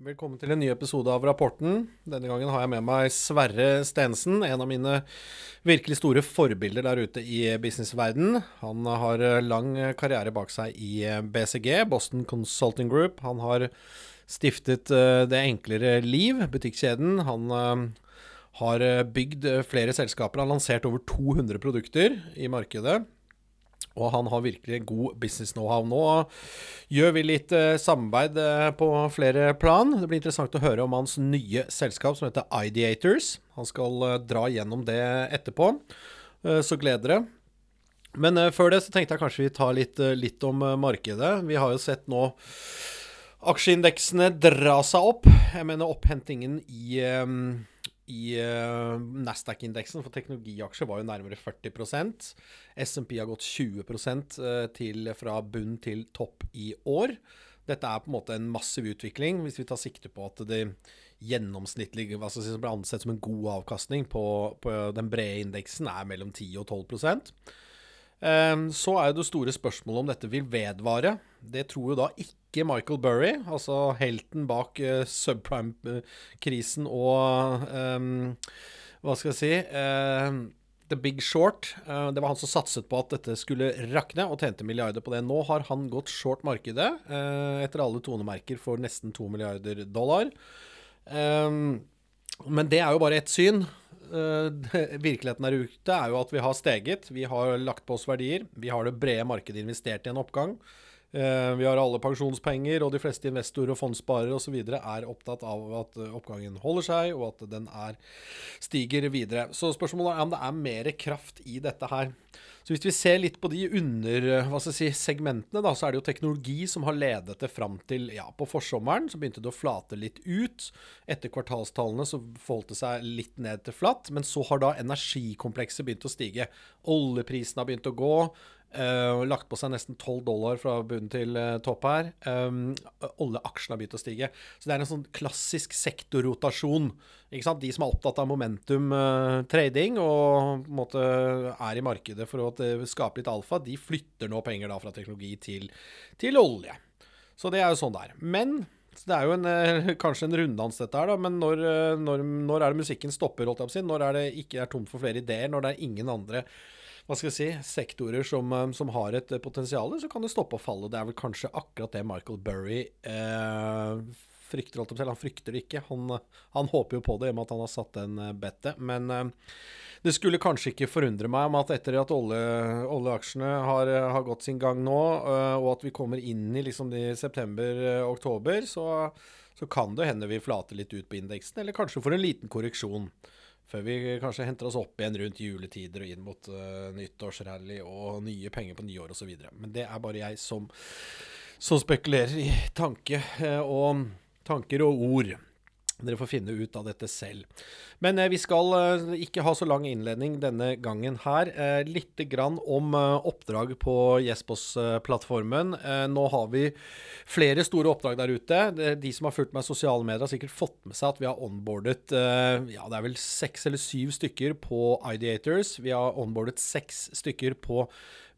Velkommen til en ny episode av Rapporten. Denne gangen har jeg med meg Sverre Stensen, en av mine virkelig store forbilder der ute i businessverden. Han har lang karriere bak seg i BCG, Boston Consulting Group. Han har stiftet eh, Det enklere liv, butikkjeden. Han eh, har bygd flere selskaper. Han har lansert over 200 produkter i markedet. Og han har virkelig god business know-how. Nå gjør vi litt eh, samarbeid eh, på flere plan. Det blir interessant å høre om hans nye selskap som heter Ideators. Han skal eh, dra gjennom det etterpå, så gleder dere. Men før det så tenkte jeg kanskje vi tar litt, litt om markedet. Vi har jo sett nå aksjeindeksene dra seg opp. Jeg mener opphentingen i i uh, Nasdaq-indeksen for teknologiaksjer var jo nærmere 40% SMP har gått 20 uh, til fra bunn til topp i år. Dette er på en måte en massiv utvikling, hvis vi tar sikte på at det gjennomsnittlige hva skal si, som blir ansett som en god avkastning på, på den brede indeksen, er mellom 10 og 12 um, Så er det store spørsmålet om dette vil vedvare. Det tror jo da ikke Michael Burry, altså helten bak uh, subprime-krisen og um, Hva skal jeg si uh, The Big Short. Uh, det var han som satset på at dette skulle rakne, og tjente milliarder på det. Nå har han gått short markedet etter alle tonemerker for nesten to milliarder dollar. Um, men det er jo bare ett syn. virkeligheten der ute er jo at vi har steget. Vi har lagt på oss verdier. Vi har det brede markedet investert i en oppgang. Eh, vi har alle pensjonspenger, og de fleste investorer og fondssparere osv. er opptatt av at eh, oppgangen holder seg, og at den er, stiger videre. Så spørsmålet er om det er mer kraft i dette her. Så Hvis vi ser litt på de under eh, si, da, så er det jo teknologi som har ledet det fram til ja, på forsommeren. Så begynte det å flate litt ut. Etter kvartalstallene så forholdt det seg litt ned til flatt. Men så har da energikomplekset begynt å stige. Oljeprisen har begynt å gå. Uh, lagt på seg nesten 12 dollar fra bunn til uh, topp her. Um, oljeaksjene har begynt å stige. Så det er en sånn klassisk sektorrotasjon. Ikke sant? De som er opptatt av momentum uh, trading og på en måte er i markedet for å skape litt alfa, de flytter nå penger da fra teknologi til, til olje. Så det er jo sånn det er. Men det er jo en, kanskje en runddans, dette her, da. Men når, når, når, er det musikken stopper, holdt jeg på å si? Når er det ikke er tomt for flere ideer? Når det er ingen andre hva skal jeg si, sektorer som, eh, som har et eh, potensial, så kan det stoppe og falle. Det er vel kanskje akkurat det Michael Burry eh, frykter. Alt om selv. Han frykter det ikke. Han, han, håper jo på det i og med at han har satt den eh, bettet. Men eh, det skulle kanskje ikke forundre meg om at etter at olje, oljeaksjene har, har, gått sin gang nå, eh, og at vi kommer inn i liksom september-oktober, så, så kan det hende vi flater litt ut på indeksen, eller kanskje får en liten korreksjon. Før vi kanskje henter oss opp igjen rundt juletider og inn mot uh, nyttårsrally og nye penger på nyår osv. Men det er bare jeg som, som spekulerer i tanke uh, og tanker og ord. Dere får finne ut av dette selv. Men eh, vi skal eh, ikke ha så lang innledning denne gangen her. Eh, litt grann om eh, oppdrag på Jespos-plattformen. Eh, nå har vi flere store oppdrag der ute. De som har fulgt med sosiale medier, har sikkert fått med seg at vi har onboardet eh, ja, det er vel seks eller syv stykker på Ideators. Vi har onboardet seks stykker på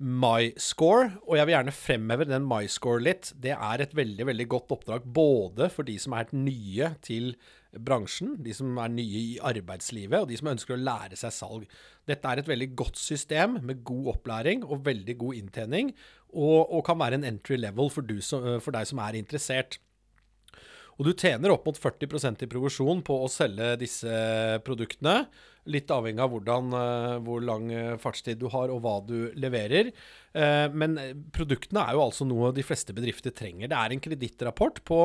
MyScore, og jeg vil gjerne fremheve den MyScore litt. Det er et veldig veldig godt oppdrag både for de som er helt nye til bransjen, de som er nye i arbeidslivet, og de som ønsker å lære seg salg. Dette er et veldig godt system med god opplæring og veldig god inntjening, og, og kan være en entry level for, som, for deg som er interessert. Og du tjener opp mot 40% i provisjon på å selge disse produktene. Litt avhengig av hvordan, eh, hvor lang eh, fartstid du har og hva du leverer. Eh, men produktene er jo altså noe de fleste bedrifter trenger. Det er en kredittrapport på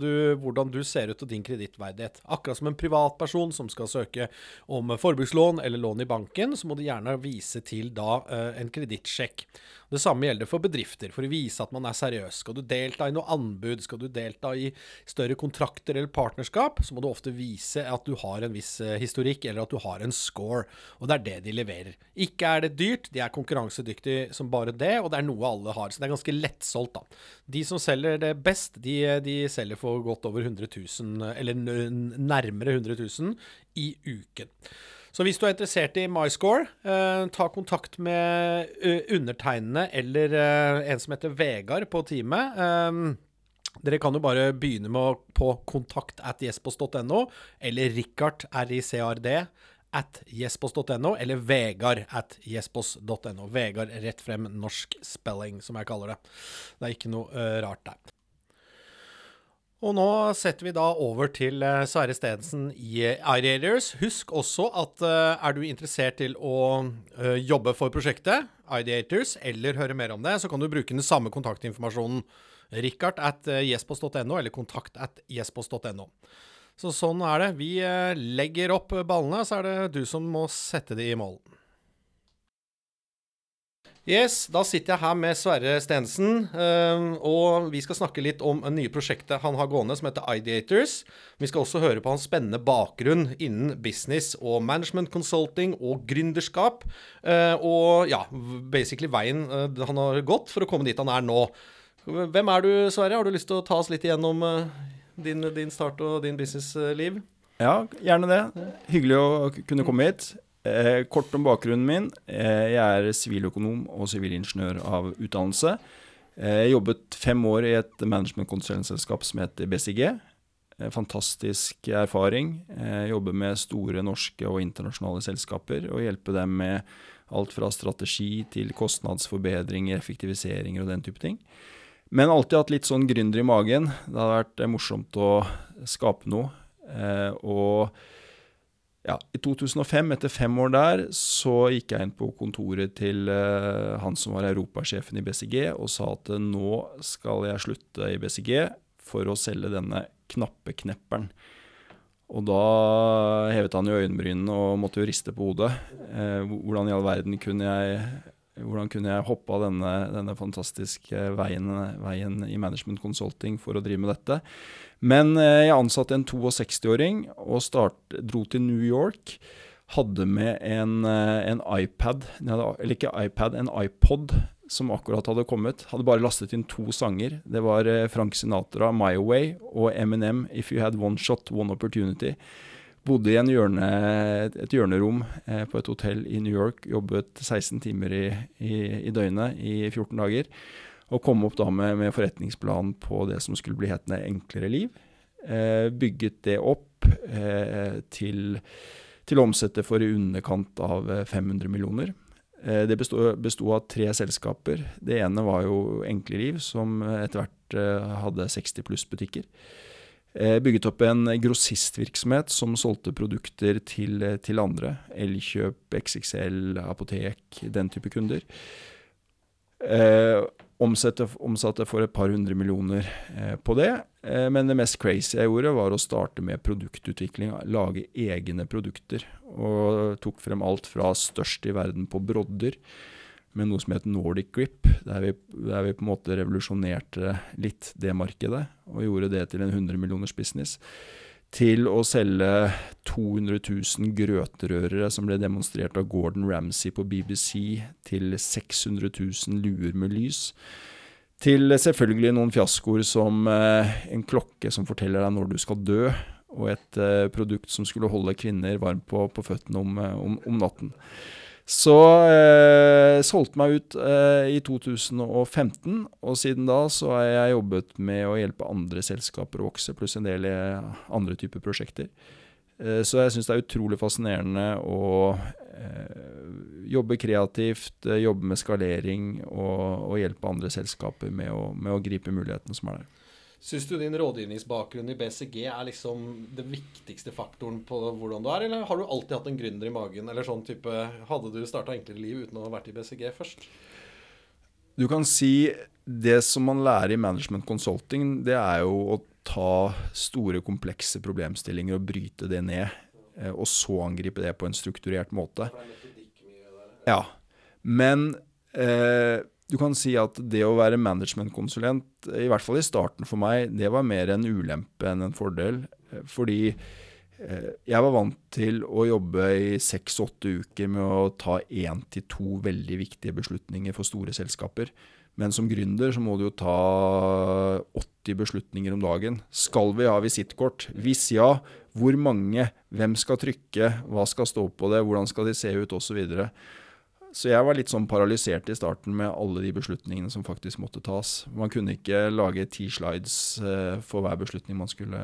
du, hvordan du ser ut og din kredittverdighet. Akkurat som en privatperson som skal søke om forbrukslån eller lån i banken, så må du gjerne vise til da en kredittsjekk. Det samme gjelder for bedrifter, for å vise at man er seriøs. Skal du delta i noe anbud, skal du delta i større kontrakter eller partnerskap, så må du ofte vise at du har en viss historikk, eller at du har en score. Og det er det de leverer. Ikke er det dyrt, de er konkurransedyktige som bare det, og det er noe alle har. Så det er ganske lettsolgt, da. De som selger det best, de, de selger for godt over 100 000, eller nærmere 100 000 i uken. Så hvis du er interessert i MyScore, eh, ta kontakt med uh, undertegnede eller eh, en som heter Vegard på teamet. Eh, Dere kan jo bare begynne med på kontakt at jespos.no, eller Richard, R-I-C-R-D, at jespos.no, eller Vegard at jespos.no. Vegard rett frem norsk spelling, som jeg kaller det. Det er ikke noe uh, rart der. Og nå setter vi da over til uh, Sverre Stedensen i Ideators. Husk også at er du interessert til å jobbe for prosjektet, Ideators, eller høre mer om det, så kan du bruke den samme kontaktinformasjonen. Richard at jespos.no, eller kontakt at jespos.no. Så sånn er det. Vi legger opp ballene, så er det du som må sette de i mål. Yes, Da sitter jeg her med Sverre Stensen, ehm, og vi skal snakke litt om nye prosjektet han har gående som heter Ideators. Vi skal også høre på hans spennende bakgrunn innen business og management consulting og gründerskap. Eh, og ja, basically veien eh, han har gått for å komme dit han er nå. Hvem er du, Sverre? Har du lyst til å ta oss litt igjennom eh, din, din start og din businessliv? Ja, gjerne det. Hyggelig å kunne komme hit. Eh, kort om bakgrunnen min. Eh, jeg er siviløkonom og sivilingeniør av utdannelse. Eh, jeg jobbet fem år i et managementkonsulentselskap som heter BCG. Eh, fantastisk erfaring. Jeg jobber med store norske og internasjonale selskaper og hjelper dem med alt fra strategi til kostnadsforbedringer, effektiviseringer og den type ting. Men alltid hatt litt sånn gründer i magen. Det hadde vært morsomt å skape noe. Eh, og ja, I 2005, etter fem år der, så gikk jeg inn på kontoret til eh, han som var europasjefen i BCG, og sa at uh, nå skal jeg slutte i BCG for å selge denne knappeknepperen. Og da hevet han jo øyenbrynene og måtte jo riste på hodet. Eh, hvordan i all verden kunne jeg, hvordan kunne jeg hoppe av denne, denne fantastiske veien, veien, i management consulting for å drive med dette? Men eh, jeg ansatte en 62-åring og start, dro til New York. Hadde med en, eh, en iPad, eller ikke iPad, en iPod som akkurat hadde kommet. Hadde bare lastet inn to sanger. Det var eh, Frank Sinatra, 'My Way', og Eminem, 'If You Had One Shot, One Opportunity'. Bodde i hjørne, et hjørnerom eh, på et hotell i New York. Jobbet 16 timer i, i, i døgnet i 14 dager. Og kom opp da med, med forretningsplan på det som skulle bli hetende Enklere liv. Eh, bygget det opp eh, til, til å omsette for i underkant av 500 eh, millioner. Eh, det besto av tre selskaper. Det ene var jo Enkle liv, som etter hvert eh, hadde 60 pluss butikker. Eh, bygget opp en grossistvirksomhet som solgte produkter til, til andre. Elkjøp, XXL, apotek, den type kunder. Eh, omsatte, omsatte, for et par hundre millioner eh, på det. Men det mest crazy jeg gjorde, var å starte med produktutvikling. Lage egne produkter. Og tok frem alt fra størst i verden på brodder, med noe som het Nordic Grip. Der vi, der vi på en måte revolusjonerte litt det markedet, og gjorde det til en 100 millioners business til å selge 200 000 grøterørere som ble demonstrert av Gordon Ramsay på BBC, til 600 000 luer med lys. Til selvfølgelig noen fiaskoer som eh, en klokke som forteller deg når du skal dø, og et eh, produkt som skulle holde kvinner varm på, på føttene om, eh, om, om natten. Så eh, solgte meg ut eh, i 2015, og siden da så har jeg jobbet med å hjelpe andre selskaper å vokse, pluss en del eh, andre typer prosjekter. Eh, så jeg syns det er utrolig fascinerende å eh, jobbe kreativt, eh, jobbe med skalering og, og hjelpe andre selskaper med å, med å gripe mulighetene som er der. Syns du din rådgivningsbakgrunn i BCG er liksom det viktigste faktoren på hvordan du er, eller har du alltid hatt en gründer i magen? Eller sånn type Hadde du starta enklere liv uten å ha vært i BCG først? Du kan si det som man lærer i management consulting, det er jo å ta store, komplekse problemstillinger og bryte det ned. Eh, og så angripe det på en strukturert måte. Ja. Men eh, du kan si at det å være managementkonsulent, i hvert fall i starten for meg, det var mer en ulempe enn en fordel. Fordi eh, jeg var vant til å jobbe i seks-åtte uker med å ta én til to veldig viktige beslutninger for store selskaper. Men som gründer så må du jo ta 80 beslutninger om dagen. Skal vi ha visittkort? Hvis ja, hvor mange? Hvem skal trykke? Hva skal stå på det? Hvordan skal de se ut? Osv. Så jeg var litt sånn paralysert i starten med alle de beslutningene som faktisk måtte tas. Man kunne ikke lage ti slides uh, for hver beslutning man skulle,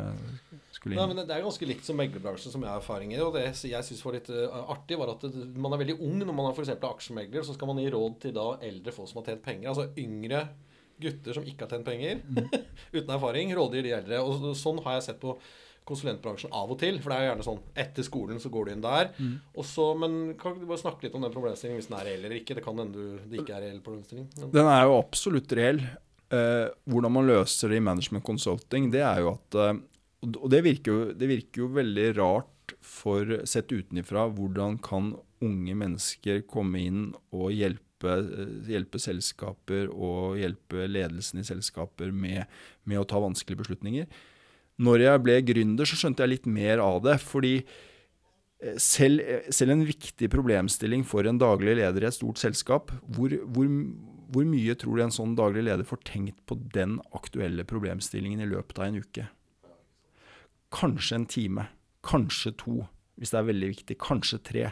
skulle inn. Nei, men Det er ganske likt som meglerbransjen, som jeg har erfaring i. Og det jeg syns var litt uh, artig, var at man er veldig ung når man er f.eks. aksjemegler. Så skal man gi råd til da eldre folk som har tjent penger. Altså yngre gutter som ikke har tjent penger, mm. uten erfaring, rådgir de eldre. Og sånn har jeg sett på konsulentbransjen av og til. For det er jo gjerne sånn etter skolen så går du inn der. Mm. Og så, men kan du bare snakke litt om den problemstillingen, hvis den er reell eller ikke? Det kan hende det ikke er reell problemstilling. Men. Den er jo absolutt reell. Eh, hvordan man løser det i management consulting, det er jo at eh, Og det virker, jo, det virker jo veldig rart for sett utenifra. Hvordan kan unge mennesker komme inn og hjelpe eh, hjelpe selskaper og hjelpe ledelsen i selskaper med, med, å ta vanskelige beslutninger når jeg ble gründer, så skjønte jeg litt mer av det. Fordi eh, selv, eh, selv en viktig problemstilling for en daglig leder i et stort selskap, hvor, hvor, hvor, mye tror du en sånn daglig leder får tenkt på den aktuelle problemstillingen i løpet av en uke? Kanskje en time. Kanskje to, hvis det er veldig viktig. Kanskje tre.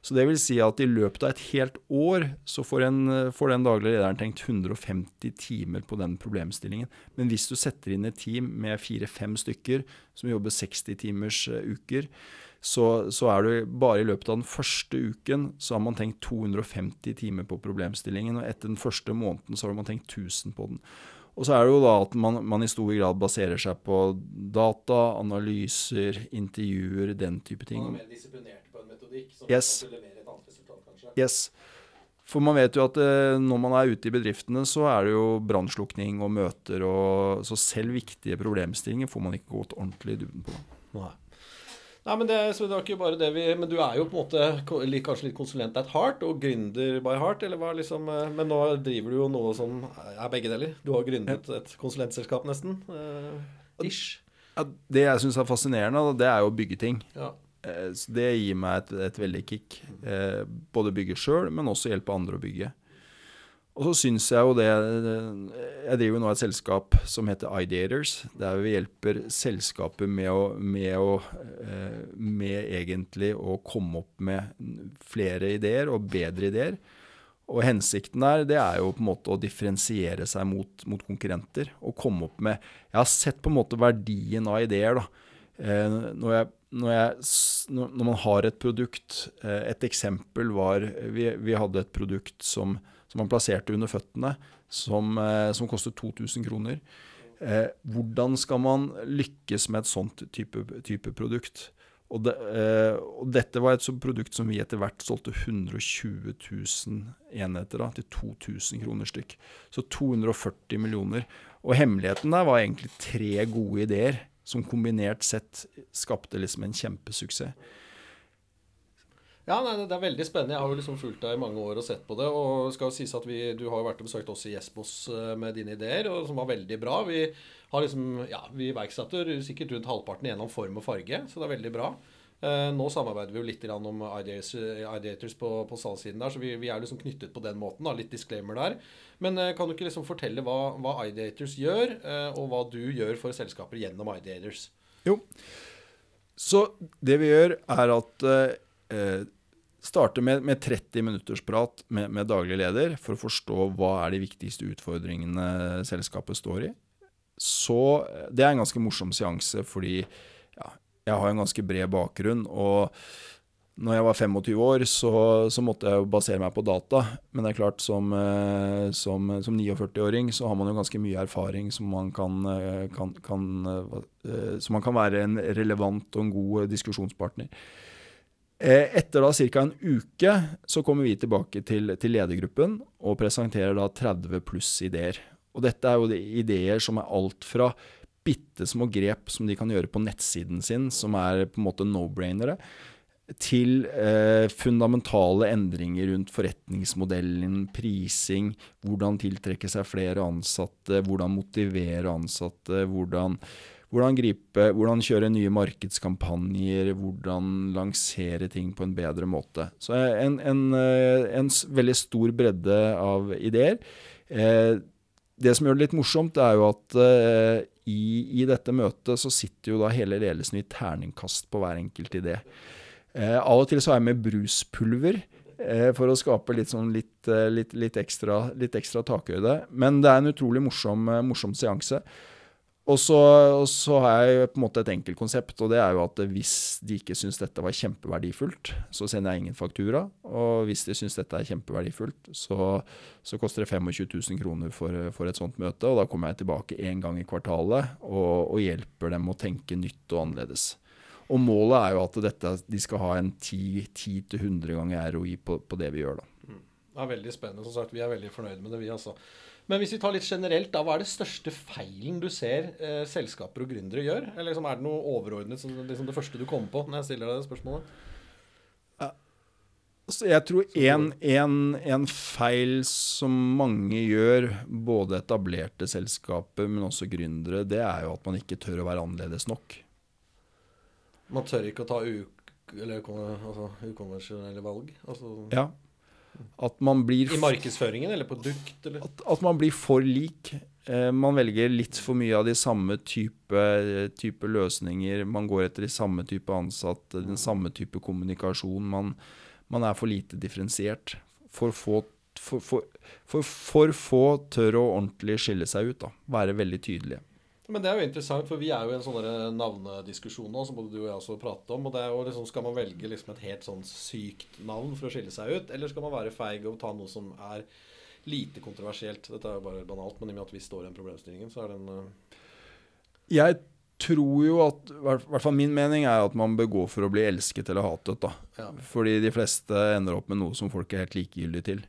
Så det vil si at i løpet av et helt år så får, en, får den daglige lederen tenkt 150 timer på den problemstillingen. Men hvis du setter inn et team med fire-fem stykker som jobber 60 timers uh, uker, så, så, er du bare i løpet av den første uken så har man tenkt 250 timer på problemstillingen. Og etter den første måneden så har man tenkt 1000 på den. Og så er det jo da at man, man, i stor grad baserer seg på data, analyser, intervjuer, den type ting. Man er mer metodikk som yes. leverer et annet resultat, kanskje. Yes. For man vet jo at eh, når man er ute i bedriftene, så er det jo brannslukning og møter, og så selv viktige problemstillinger får man ikke gått ordentlig i dybden på. Nei. Nei, men det, så det var ikke bare det vi Men du er jo på en måte kanskje litt konsulent at heart og gründer by heart, eller hva liksom eh, Men nå driver du jo noe som er begge deler. Du har gründet et konsulentselskap, nesten. Eh, ish. Ja, det jeg syns er fascinerende, det er jo å bygge ting. Ja. Eh, så det gir meg et, et veldig kick. Eh, både bygge sjøl, men også hjelpe andre å bygge. Og så syns jeg jo det Jeg driver jo nå et selskap som heter Ideators, der vi hjelper selskaper med å, med å eh, med egentlig å komme opp med flere ideer og bedre ideer. Og hensikten der, det er jo på en måte å differensiere seg mot, mot konkurrenter. Og komme opp med Jeg har sett på en måte verdien av ideer, da. Eh, når jeg når, jeg, når, man har et produkt eh, Et eksempel var Vi, vi hadde et produkt som, som, man plasserte under føttene, som, eh, som kostet 2000 kroner. Hvordan skal man lykkes med et sånt type, type produkt? Og, det, og, dette var et produkt som vi etter hvert solgte 120 000 enheter av, til 2000 kroner stykk. Så 240 millioner. Og hemmeligheten der var egentlig tre gode ideer som kombinert sett skapte liksom en kjempesuksess. Ja, nei, Det er veldig spennende. Jeg har jo liksom fulgt deg i mange år og sett på det. og skal jo sies at vi, Du har jo vært og besøkt oss i Espos eh, med dine ideer, og som var veldig bra. Vi har liksom, ja, vi iverksatte sikkert rundt halvparten gjennom form og farge, så det er veldig bra. Eh, nå samarbeider vi jo litt om Ideators på, på salgssiden der, så vi, vi, er liksom knyttet på den måten. Da, litt disclaimer der. Men eh, kan du ikke liksom fortelle hva, hva Ideators gjør, eh, og hva du gjør for selskaper gjennom Ideators? Jo, så det vi gjør, er at eh, starte med, med, 30 minutters prat med, med, daglig leder for å forstå hva er de viktigste utfordringene selskapet står i. Så Det er en ganske morsom seanse, fordi jeg har en ganske bred bakgrunn. og når jeg var 25 år, så, så, måtte jeg basere meg på data. Men det er klart, som, eh, som, som 49-åring så har man jo ganske mye erfaring som man kan, eh, kan, kan, eh, så man kan være en relevant og en god diskusjonspartner. Etter da ca. en uke så kommer vi tilbake til, til ledergruppen og presenterer da 30 pluss ideer. Og dette er jo ideer som er alt fra bitte små grep som de kan gjøre på nettsiden sin, som er på en måte no-brainere, til eh, fundamentale endringer rundt forretningsmodellen, prising, hvordan tiltrekke seg flere ansatte, hvordan motivere ansatte, hvordan, hvordan, gripe, hvordan kjøre nye markedskampanjer, hvordan lansere ting på en bedre måte. Så en, en, eh, en veldig stor bredde av ideer. Eh, det som gjør det litt morsomt, er jo at i, i, dette møtet så sitter jo da hele ledelsen i terningkast på hver enkelt idé. Eh, av og til så har jeg med bruspulver. eh, for å skape litt, sånn litt, eh, litt, litt, ekstra, litt ekstra takhøyde. Men det er en utrolig morsom, eh, morsom seanse. Og så, og så, har jeg på en måte et enkelt konsept, og det er jo at hvis de ikke syns dette var kjempeverdifullt, så sender jeg ingen faktura. Og hvis de syns dette er kjempeverdifullt, så, så, koster det 25 000 kroner for, for, et sånt møte. Og da kommer jeg tilbake én gang i kvartalet og, og, hjelper dem å tenke nytt og annerledes. Og målet er jo at dette, de skal ha en 10-100 ganger ROI på, på, det vi gjør, da. Mm. Det er veldig spennende. Som sagt, vi er veldig fornøyd med det, vi altså. Men hvis vi tar litt generelt, da, hva er det største feilen du ser eh, selskaper og gründere gjør? Eller liksom, er det noe overordnet som liksom det første du kommer på når jeg stiller deg det spørsmålet? Altså, jeg tror en, en, en, feil som mange gjør, både etablerte selskaper, men også gründere, det er jo at man ikke tør å være annerledes nok. Man tør ikke å ta ukonvensjonelle altså, valg? Altså. Ja. At man blir I markedsføringen eller produkt? Eller? At, at, man blir for lik. Eh, man velger litt for mye av de samme type, type, løsninger. Man går etter de samme type ansatte, den samme type kommunikasjon. Man, man er for lite differensiert. For få, for, for, for få tør å ordentlig skille seg ut. Da. Være veldig tydelige. Men det er jo interessant, for vi er jo i en sånn navnediskusjon nå, som både du og jeg også pratet om. og det er jo liksom, Skal man velge liksom et helt sånn sykt navn for å skille seg ut, eller skal man være feig og ta noe som er lite kontroversielt? Dette er jo bare banalt, men i og med at vi står i den problemstillingen, så er den uh... Jeg tror jo at I hvert fall min mening er at man bør gå for å bli elsket eller hatet. da. Ja. Fordi de fleste ender opp med noe som folk er helt likegyldige til.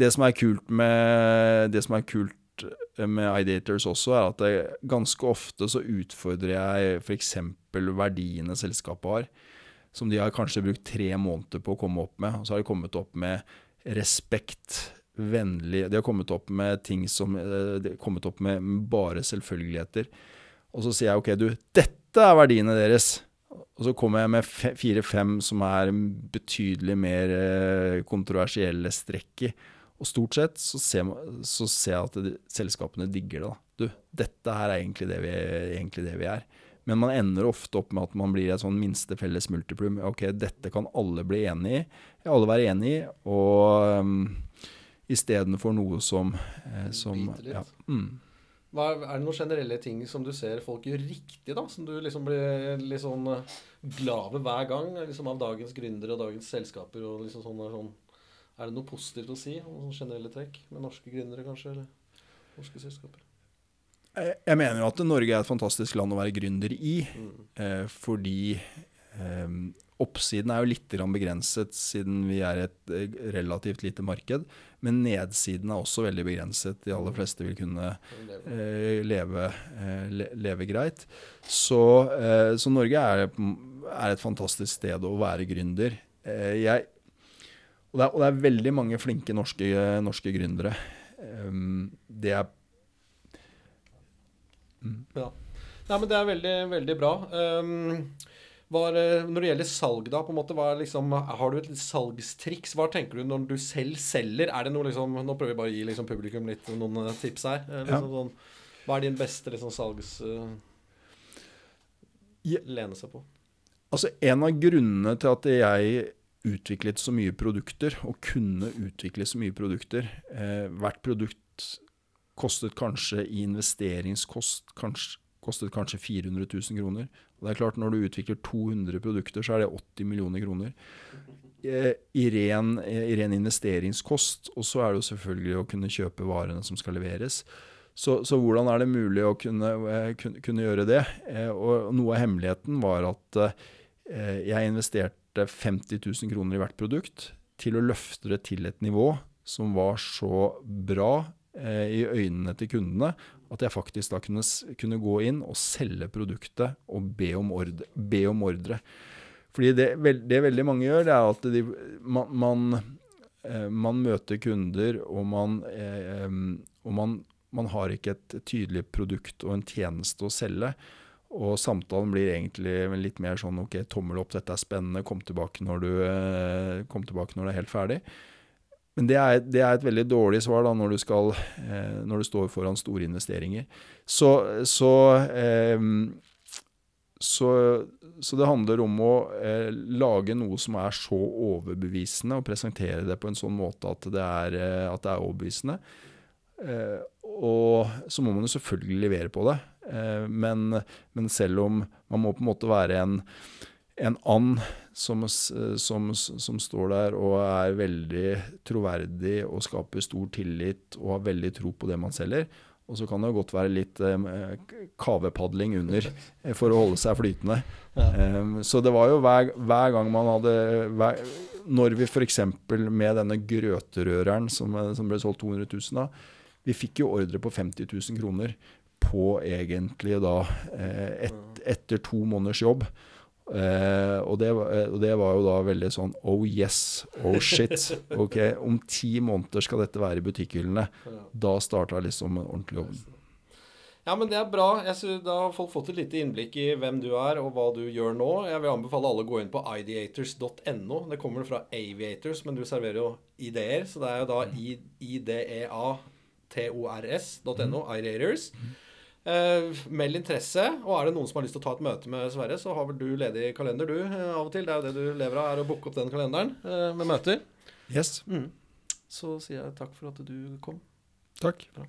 Det som er kult med det som er kult med Ideators også, er at det, ganske ofte så utfordrer jeg f.eks. verdiene selskapet har, som de har kanskje brukt tre måneder på å komme opp med. Og så har de kommet opp med respekt, vennlig De har kommet opp med ting som eh, De har kommet opp med bare selvfølgeligheter. Og så sier jeg OK, du, dette er verdiene deres. Og så kommer jeg med fire-fem som er betydelig mer eh, kontroversielle strekk i. Og stort sett så ser, man, så ser jeg at de, selskapene digger det. da. Du, dette her er egentlig det, vi, egentlig det, vi, er. Men man ender ofte opp med at man blir et sånn minste felles multiplum. Ok, dette kan alle bli enig i. Alle være enig i. Og um, istedenfor noe som, eh, som ja, mm. Hva, er det noen generelle ting som du ser folk gjør riktig, da? Som du liksom blir litt sånn eh, glad ved hver gang liksom av dagens gründere og dagens selskaper? og liksom sånne, sånn er det noe positivt å si om generelle trekk med norske gründere, kanskje? Eller norske selskaper? Jeg mener jo at Norge er et fantastisk land å være gründer i. Mm. Eh, fordi eh, oppsiden er jo litt begrenset, siden vi er et eh, relativt lite marked. Men nedsiden er også veldig begrenset. De aller fleste vil kunne eh, leve, le, leve, greit. Så, eh, så Norge er, er, et fantastisk sted å være gründer. jeg og det, er, og det er, veldig mange flinke norske, norske gründere. Um, det er mm. Ja. Nei, men det er veldig, veldig bra. Um, var, når det gjelder salg, da, på en måte, liksom, har du et salgstriks? Hva tenker du når du selv selger? Er det noe liksom, Nå prøver vi bare å gi liksom, publikum litt noen eh, tips her. Eh, liksom, ja. sånn, hva er din beste liksom, salgs... Uh, lene seg på? Altså, en av grunnene til at jeg utviklet så mye produkter, og kunne utvikle så mye produkter. Eh, hvert produkt kostet kanskje i investeringskost kanskje, kostet kanskje 400 000 kroner. Og det er klart Når du utvikler 200 produkter, så er det 80 millioner kroner. Eh, I ren, I ren, investeringskost. Og så er det jo selvfølgelig å kunne kjøpe varene som skal leveres. Så, så hvordan er det mulig å kunne, eh, kunne, gjøre det? Eh, og noe av hemmeligheten var at eh, jeg investerte 50 000 kroner i hvert produkt til å løfte det til et nivå som var så bra eh, i øynene til kundene at jeg faktisk da kunne, kunne, gå inn og selge produktet og be om ordre. Be om ordre. Fordi det, det, veldig mange gjør, det er at de, man, man, eh, man, møter kunder, og man, eh, og man, man har ikke et tydelig produkt og en tjeneste å selge. Og samtalen blir egentlig litt mer sånn OK, tommel opp, dette er spennende, kom tilbake når du, eh, kom tilbake når du er helt ferdig. Men det er, det er, et veldig dårlig svar da når du, skal, eh, når du står foran store investeringer. Så, så, eh, så så, så det handler om å eh, lage noe som er så overbevisende, og presentere det på en sånn måte at det er, eh, at det er overbevisende. Eh, og så må man jo selvfølgelig levere på det. Eh, men, men, selv om man må på en måte være en, en and som, som, som, står der og er veldig troverdig og skaper stor tillit og har veldig tro på det man selger. Og så kan det godt være litt eh, kavepadling under eh, for å holde seg flytende. Ja. Um, så det var jo hver, hver gang man hadde hver, Når vi f.eks. med denne grøterøreren som, som, ble solgt 200 000 av, vi fikk jo ordre på 50 000 kroner på egentlig da eh, et, etter to måneders jobb. Uh, og, det, og, det, var jo da veldig sånn Oh yes, oh shit. Ok, Om ti måneder skal dette være i butikkhyllene. Da starta liksom en ordentlig jobb. Ja, men det er bra. Jeg da har folk fått et lite innblikk i hvem du er, og hva du gjør nå. Jeg vil anbefale alle å gå inn på ideators.no. Det kommer fra Aviators, men du serverer jo ideer. Så det er jo da ideators.no. Ideators. Mm. Uh, meld interesse. Og er det noen som har lyst til å ta et møte med Sverre, så har vel du ledig kalender, du, uh, av og til. Det er jo det du lever av, er å booke opp den kalenderen eh, med møter. Yes. Mm. Så sier jeg takk for at du kom. Takk. Bra.